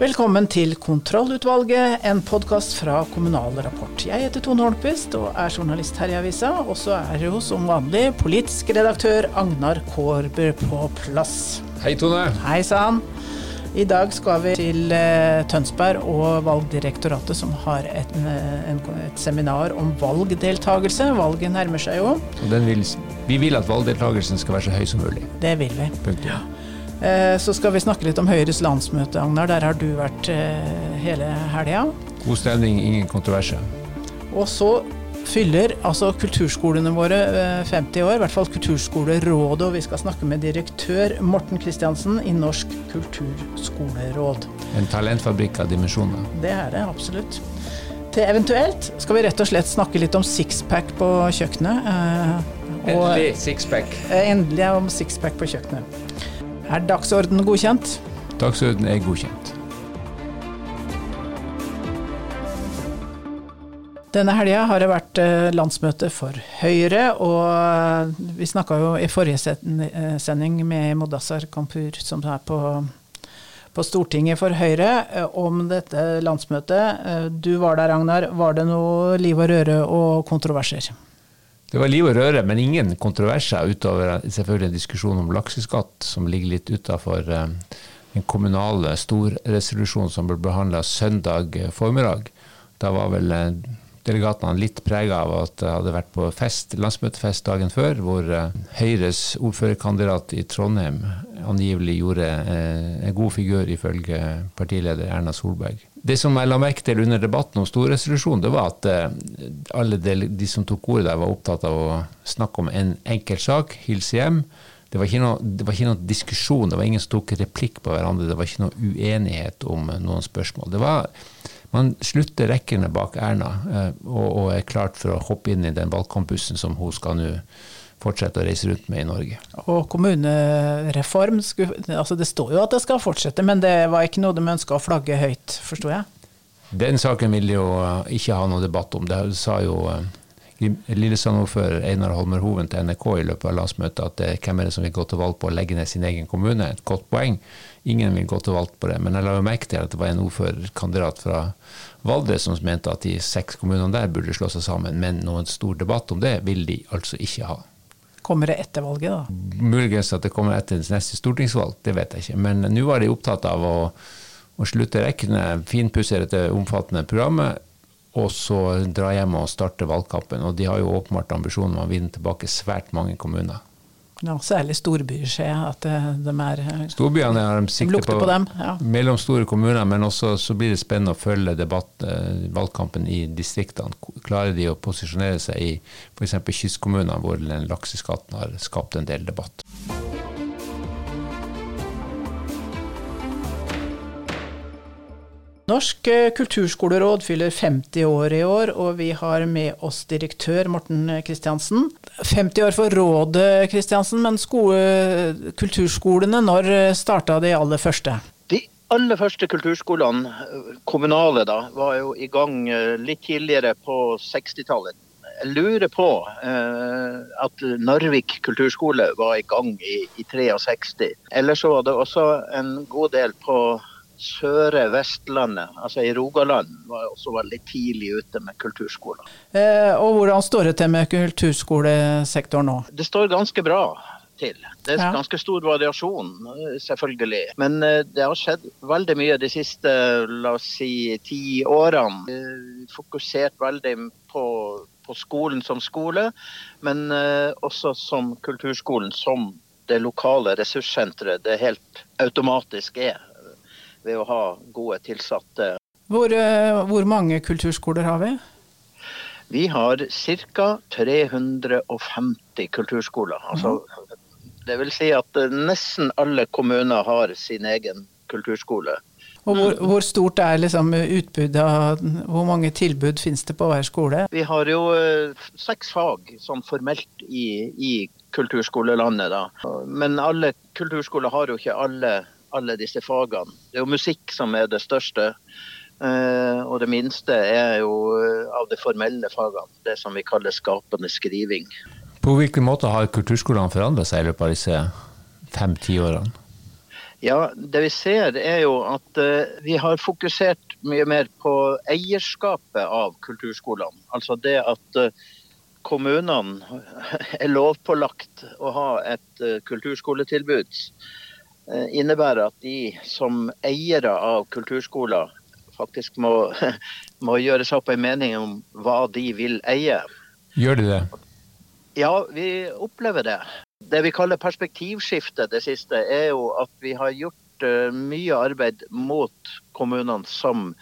Velkommen til Kontrollutvalget, en podkast fra Kommunal Rapport. Jeg heter Tone Holmquist og er journalist her i avisa. Og så er jo som vanlig politisk redaktør Agnar Kårbø på plass. Hei, Tone. Hei sann. I dag skal vi til eh, Tønsberg og Valgdirektoratet, som har et, eh, en, et seminar om valgdeltagelse. Valget nærmer seg jo. Vil, vi vil at valgdeltagelsen skal være så høy som mulig. Det vil vi. Punktum. Ja. Eh, så skal vi snakke litt om Høyres landsmøte, Agnar. Der har du vært eh, hele helga. God stemning, ingen kontroverser. Og så fyller altså kulturskolene våre 50 eh, år, i hvert fall Kulturskolerådet. Og vi skal snakke med direktør Morten Kristiansen i Norsk kulturskoleråd. En talentfabrikk av dimensjoner. Det er det absolutt. Til eventuelt skal vi rett og slett snakke litt om sixpack på kjøkkenet. endelig sixpack. Endelig om sixpack på kjøkkenet. Er dagsorden godkjent? Dagsorden er godkjent. Denne helga har det vært eh, landsmøte for Høyre, og eh, vi snakka jo i forrige eh, sending med Modassar Kampur, som er på, på, Stortinget for Høyre, om dette landsmøtet. Du var der, Ragnar. Var det noe liv og røre og kontroverser? Det var liv og røre, men ingen kontroverser utover selvfølgelig en diskusjon om lakseskatt, som ligger litt utafor den eh, kommunale storresolusjonen som ble behandla søndag formiddag. Da var vel eh, delegatene litt prega av at jeg hadde vært på fest, landsmøtefest dagen før, hvor eh, Høyres ordførerkandidat i Trondheim angivelig gjorde en god figur, ifølge partileder Erna Solberg. Det som jeg la merke til under debatten om storresolusjon, det var at eh, alle de, som tok ordet der, var opptatt av å snakke om en enkel sak, hilse hjem. Det var, noe, det var, ikke noe, diskusjon, det var ingen som tok replikk på hverandre. Det var ikke noe uenighet om noen spørsmål. Det var, man slutter rekkene bak Erna eh, og, er klart for å hoppe inn i den valgkampbussen som hun skal nå fortsette å reise rundt med i Norge. Og kommunereform, altså det står jo at det skal fortsette, men det var ikke noe de ønska å flagge høyt, forsto jeg? Den saken vil jo eh, ikke ha noe debatt om. Det sa jo eh, Lillesand-ordfører Einar Holmer Hoven til NRK i løpet av landsmøtet at det, hvem er det som vil gå til valg på å legge ned sin egen kommune? Et godt poeng. Ingen vil gå til valg på det. Men jeg la jo merke til at det var en ordførerkandidat fra Valdres som mente at de seks kommunene der burde slå seg sammen. Men noen stor debatt om det vil de altså ikke ha. Kommer det etter valget, da? Muligens at det kommer etter neste stortingsvalg, det vet jeg ikke. Men nå var de opptatt av å, å slutte rekkene, finpusse dette omfattende programmet, og så dra hjem og starte valgkampen. Og de har jo åpenbart ambisjonen om å vinne tilbake svært mange kommuner. Ja, særlig storbyer, ser jeg. At eh, de er eh, Storbyene har de sikte på, på dem, ja. mellomstore kommuner, men også så blir det spennende å følge debatt, eh, valgkampen i distriktene. Klarer de å posisjonere seg i f.eks. kystkommunene, hvor den lakseskatten har skapt en del debatt. Norsk kulturskoleråd fyller 50 år i år, og vi har med oss direktør Morten Kristiansen. 50 år for rådet, Kristiansen, men skole, kulturskolene, når starta de aller første? De aller første kulturskolene, kommunale da, var jo i gang eh, litt tidligere på 60-tallet. Jeg lurer på eh, at Narvik kulturskole var i gang i, i 63. Ellers så var det også en god del på Søre Vestlandet, altså i Rogaland, var også veldig tidlig ute med kulturskoler. Eh, og hvordan står det til med kulturskolesektoren nå? Det står ganske bra til. Det er ja. ganske stor variasjon, selvfølgelig. Men eh, det har skjedd veldig mye de siste la oss si, ti årene. Fokusert veldig på, på skolen som skole, men eh, også som kulturskolen som det lokale ressurssenteret det helt automatisk er ved å ha gode tilsatte. Hvor, eh, hvor mange kulturskoler har vi? Vi har ca. 350 kulturskoler. Altså, det vil si at eh, nesten alle kommuner har sin egen kulturskole. Og hvor, hvor stort er liksom utbudet? Hvor mange tilbud finnes det på hver skole? Vi har jo uh, seks fag sånn formelt i, i kulturskolelandet. Da. Men alle kulturskoler har jo ikke alle alle disse fagene. Det er jo musikk som er det største. Uh, og det minste er jo uh, av de formelle fagene, det som vi kaller skapende skriving. På hvilken måte har kulturskolene forandret seg i løpet av disse fem-ti årene? Ja, Det vi ser er jo at uh, vi har fokusert mye mer på eierskapet av kulturskolene. Altså det at kommunene er lovpålagt å ha et kulturskoletilbud. Innebærer at de som eiere av kulturskoler faktisk må, må gjøre seg opp en mening om hva de vil eie. Gjør de det? Ja, vi opplever det. Det vi kaller perspektivskiftet det siste, er jo at vi har gjort uh, mye arbeid mot kommunene som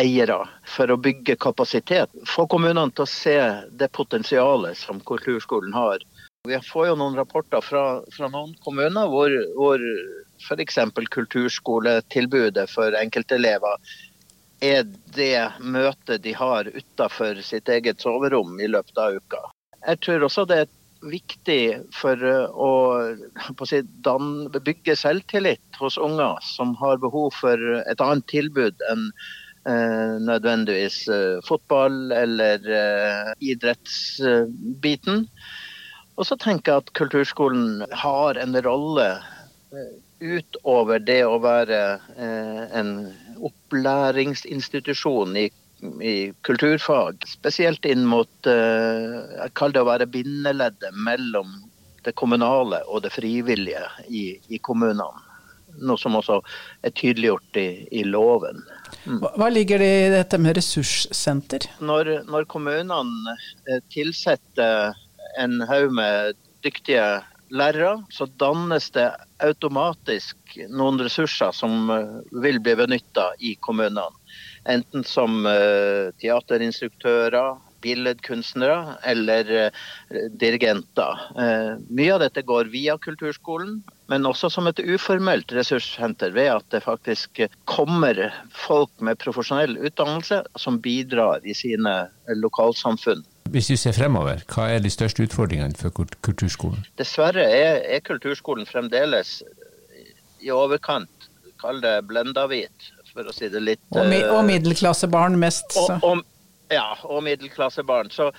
eiere for å bygge kapasitet. Få kommunene til å se det potensialet som kulturskolen har. Vi får jo noen rapporter fra, fra noen kommuner hvor, hvor f.eks. kulturskoletilbudet for enkeltelever er det møtet de har utafor sitt eget soverom i løpet av uka. Jeg tror også det er viktig for eh, å, si, bygge selvtillit hos unger som har behov for et annet tilbud enn eh, nødvendigvis eh, fotball eller eh, idrettsbiten. Og så tenker jeg at kulturskolen har en rolle eh, utover det å være eh, en opplæringsinstitusjon i i kulturfag, spesielt inn mot eh, jeg kaller det å være bindeleddet mellom det kommunale og det frivillige i, i kommunene. Noe som også er tydeliggjort i, i loven. Mm. Hva ligger det i dette med ressurssenter? Når, når kommunene tilsetter en haug med dyktige lærere, så dannes det automatisk noen ressurser som eh, vil bli benytta i kommunene. Enten som uh, teaterinstruktører, billedkunstnere eller uh, dirigenter. Mye av dette går via kulturskolen, men også som et uformelt ressurssenter ved at det faktisk kommer folk med profesjonell utdannelse som bidrar i sine lokalsamfunn. Hvis vi ser fremover, hva er de største utfordringene for kulturskolen? Dessverre er, er kulturskolen fremdeles i overkant, kall det blenda hvit for å si det litt Og, mi og eh, middelklassebarn mest. Og, og, ja, og middelklassebarn. Så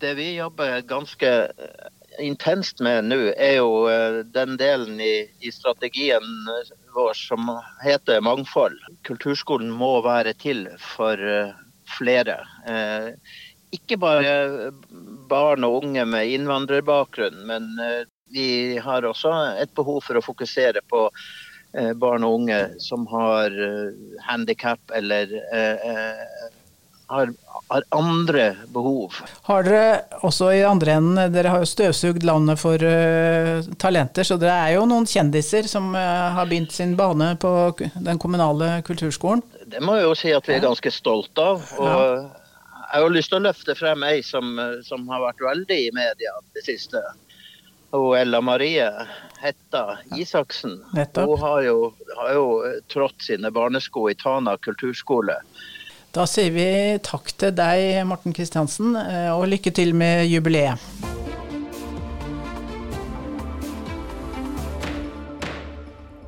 det vi jobber ganske eh, intenst med nå, er jo eh, den delen i, i, strategien vår som heter mangfold. Kulturskolen må være til for flere. Ikke bare barn og unge med innvandrerbakgrunn, men vi har også et behov for å fokusere på Eh, barn og unge som har eh, handikap eller eh, har, har, andre behov. Har dere også i andre enden, dere har jo støvsugd landet for uh, talenter, så dere er jo noen kjendiser som uh, har begynt sin bane på den kommunale kulturskolen? Det må jeg jo si at vi er ganske stolte av. og ja. Jeg har lyst til å løfte frem ei som, som har vært veldig i media det siste og Ella Marie Hetta Isaksen. Nettopp. Hun har jo, har jo trådt sine barnesko i Tana kulturskole. Da sier vi takk til deg, Morten Kristiansen, eh, og lykke til med jubileet.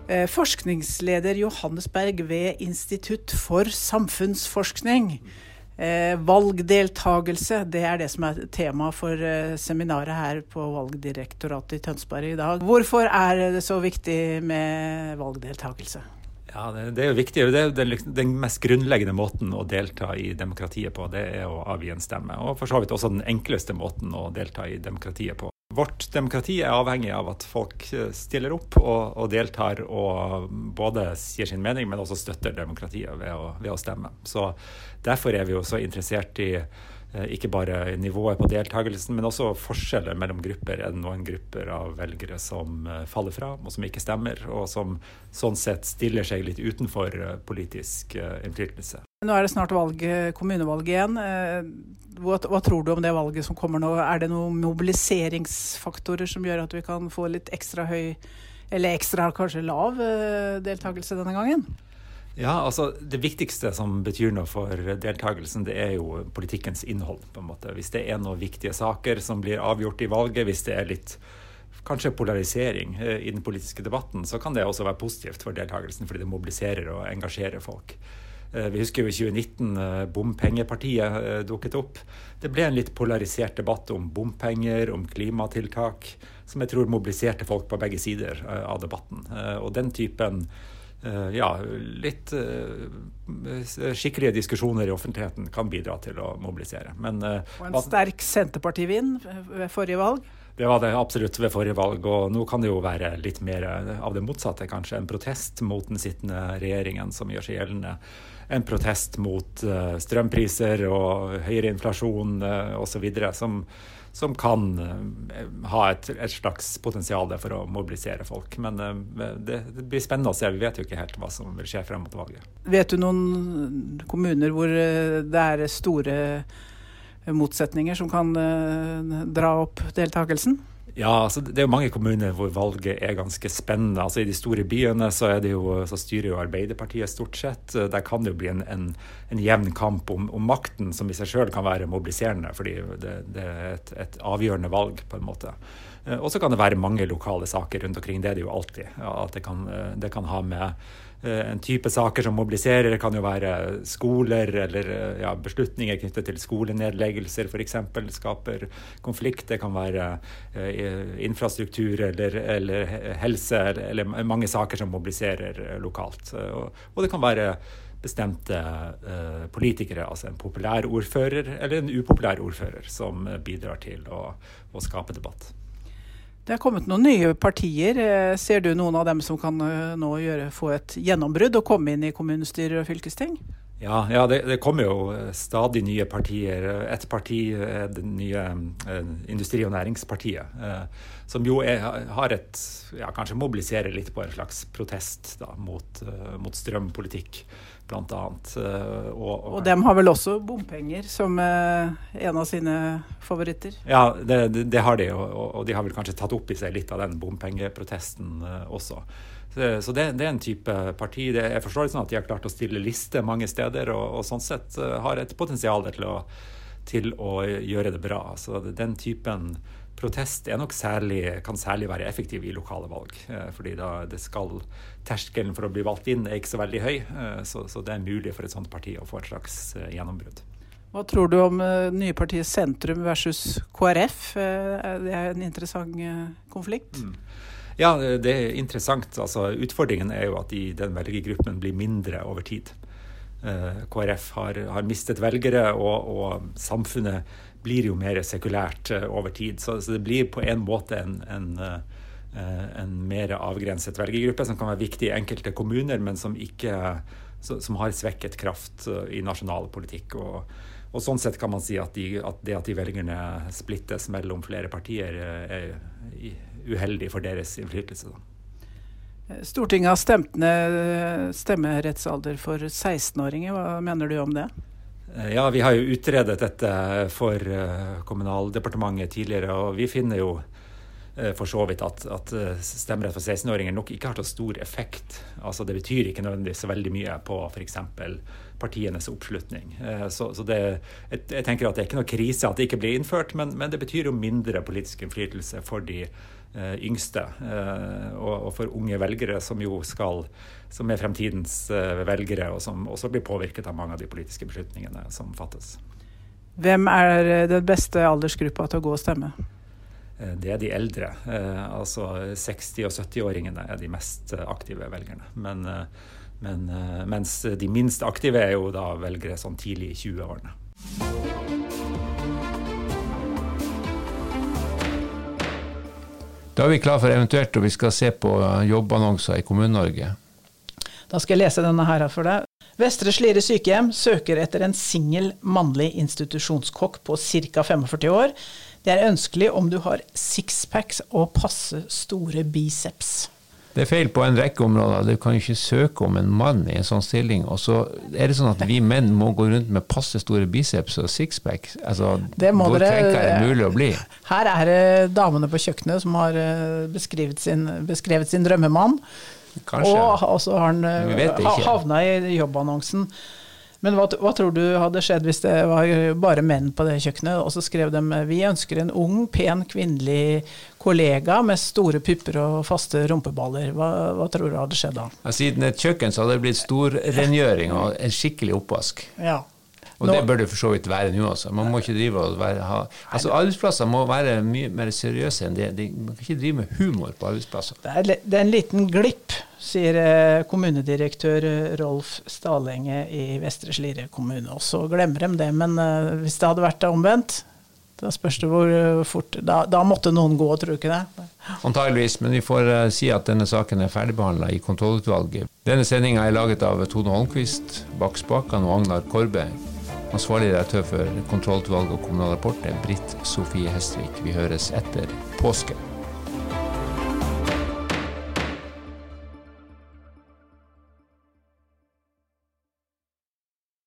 Eh, forskningsleder Johannes Berg ved Institutt for samfunnsforskning Eh, valgdeltagelse, det er det som er tema for eh, seminaret her på Valgdirektoratet i Tønsberg i dag. Hvorfor er det så viktig med valgdeltagelse? Ja, det, det er jo viktig. Det er den, den, mest grunnleggende måten å delta i demokratiet på, det er å avgi en stemme. Og for så vidt også den enkleste måten å delta i demokratiet på. Vårt demokrati er avhengig av at folk eh, stiller opp og, og deltar og både sier sin mening, men også støtter demokratiet ved å, ved å stemme. Så Derfor er vi jo så interessert i eh, ikke bare nivået på deltakelsen, men også forskjeller mellom grupper. Er det noen grupper av velgere som eh, faller fra, og som ikke stemmer, og som sånn sett stiller seg litt utenfor politisk innflytelse? Nå er det snart valg, kommunevalg igjen. Hva, hva, tror du om det valget som kommer nå? Er det noen mobiliseringsfaktorer som gjør at vi kan få litt ekstra høy, eller ekstra kanskje lav deltakelse denne gangen? Ja, altså Det viktigste som betyr noe for deltakelsen, det er jo politikkens innhold. på en måte. Hvis det er noen viktige saker som blir avgjort i valget, hvis det er litt kanskje polarisering eh, i den politiske debatten, så kan det også være positivt for deltakelsen, fordi det mobiliserer og engasjerer folk. Vi husker jo i 2019 bompengepartiet dukket opp. Det ble en litt polarisert debatt om bompenger, om klimatiltak, som jeg tror mobiliserte folk på begge sider av debatten. Og den typen Eh, ja, litt uh, skikkelige diskusjoner i offentligheten kan bidra til å mobilisere. Men, uh, og en sterk Senterparti-vind ved forrige valg? Det var det absolutt ved forrige valg, og nå kan det jo være litt mer av det motsatte, kanskje. En protest mot den sittende regjeringen som gjør seg gjeldende. En protest mot strømpriser og høyere inflasjon osv. som som kan eh, ha et, et, slags potensial for å mobilisere folk. Men eh, det, det, blir spennende å se. Vi vet jo ikke helt hva som vil skje frem mot valget. Vet du noen kommuner hvor eh, det er store motsetninger som kan dra opp deltakelsen? Ja, altså det er jo mange kommuner hvor valget er ganske spennende. Altså I de store byene så, jo, så styrer jo Arbeiderpartiet stort sett. Der kan det jo bli en, en, en jevn kamp om, om, makten, som i seg sjøl kan være mobiliserende. Fordi det, det er et, et, avgjørende valg, på en måte. Eh, og så kan det være mange lokale saker rundt omkring. Det er det jo alltid. Ja, at det kan, det kan ha med Eh, en type saker som mobiliserer, kan jo være skoler eller eh, ja, beslutninger knyttet til skolenedleggelser f.eks. skaper konflikt. Det kan være eh, infrastruktur eller, eller helse eller, mange saker som mobiliserer lokalt. Og, det kan være bestemte politikere, altså en populær ordfører eller en upopulær ordfører, som bidrar til å, å skape debatt. Det er kommet noen nye partier. Eh, ser du noen av dem som kan eh, nå gjøre, få et gjennombrudd og komme inn i kommunestyrer og fylkesting? Ja, ja det, det, kommer jo eh, stadig nye partier. Et parti er det nye Industri- og Næringspartiet. Som jo er, har et ja, Kanskje mobiliserer litt på en slags protest da, mot, mot strømpolitikk bl.a. Eh, og, og, og dem har vel også bompenger som eh, en av sine favoritter? Ja, det, det har de, og, og, de har vel kanskje tatt opp i seg litt av den bompengeprotesten eh, også. Så det, det, er en type parti. Det, jeg forstår det sånn at de har klart å stille liste mange steder, og, sånn sett har et potensial til å, til å gjøre det bra. Så den typen protest særlig, kan særlig være effektiv i lokale valg. Eh, fordi da det skal, terskelen for å bli valgt inn er ikke så veldig høy. Eh, så, så det er mulig for et sånt parti å få et slags eh, gjennombrudd. Hva tror du om nye partiet Sentrum versus KrF? Det er en interessant konflikt? Mm. Ja, det er interessant. Altså, utfordringen er jo at de, den velgergruppen blir mindre over tid. KrF har, har mistet velgere, og, og samfunnet blir jo mer sekulært uh, over tid. Så, så, det blir på en måte en, en, uh, en mer avgrenset velgergruppe som kan være viktig i enkelte kommuner, men som, ikke, som har svekket kraft i nasjonal politikk. Og, og, sånn sett kan man si at, de, at, det at de velgerne splittes mellom flere partier, er uheldig for deres innflytelse. Stortinget har stemt ned stemmerettsalder for 16-åringer. Hva mener du om det? Eh, ja, vi har jo utredet dette for eh, Kommunaldepartementet tidligere, og vi finner jo eh, for så vidt at, at stemmerett for 16-åringer nok ikke har så stor effekt. Altså Det betyr ikke nødvendigvis så veldig mye på f.eks. partienes oppslutning. Så, så det, jeg, tenker at det er ikke noe krise at det ikke blir innført, men, men det betyr jo mindre politisk innflytelse for de Eh, yngste eh, og for unge velgere, som jo skal som er fremtidens eh, velgere, og som også blir påvirket av mange av de politiske beslutningene som fattes. Hvem er den beste aldersgruppa til å gå og stemme? Det er de eldre. Altså 60- og 70-åringene er de mest aktive velgerne. Men, men, mens de minst aktive er jo da velgere sånn tidlig i 20-årene. Da er vi klar for eventuelt og vi skal se på jobbannonser i Kommune-Norge. Da skal jeg lese denne her for deg. Vestre Slidre sykehjem søker etter en singel mannlig institusjonskokk på ca. 45 år. Det er ønskelig om du har sixpacks og passe store biceps. Det er feil på en rekke områder. Du kan jo ikke søke om en mann i en sånn stilling. Og så er det sånn at vi menn må gå rundt med passe store biceps og sixpack. Altså, det må hvor dere, er er mulig å bli. Her er det damene på kjøkkenet som har eh, beskrevet sin, beskrevet sin drømmemann. Kanskje. Og så har han eh, havna i jobbannonsen. Men hva, hva, tror du hadde skjedd hvis det var bare menn på det kjøkkenet, og så skrev de vi ønsker en ung, pen kvinnelig kollega med store pupper og faste rumpeballer. Hva, hva tror du hadde skjedd da? Ja, siden et kjøkken så hadde det blitt stor rengjøring og en skikkelig oppvask. Ja. Og nå, det bør det for så vidt være nå også. Man må ikke drive og være, ha, altså Arbeidsplasser må være mye mer seriøse enn det. De, man kan ikke drive med humor på arbeidsplasser. Det er, det er en liten glipp, sier eh, kommunedirektør eh, Rolf Stalenge i Vestre Slidre kommune. Og så glemmer de det. Men uh, hvis det hadde vært omvendt, da spørs det hvor fort da, da, måtte noen gå, tror du ikke det? Antageligvis, men vi får si at denne saken er ferdigbehandla i kontrollutvalget. Denne sendinga er laget av Tone Holmquist, bak spakene og Agnar Korbe. Ansvarlig redaktør for kontrollutvalget og Kommunal Rapport er Britt Sofie Hestvik. Vi høres etter påske.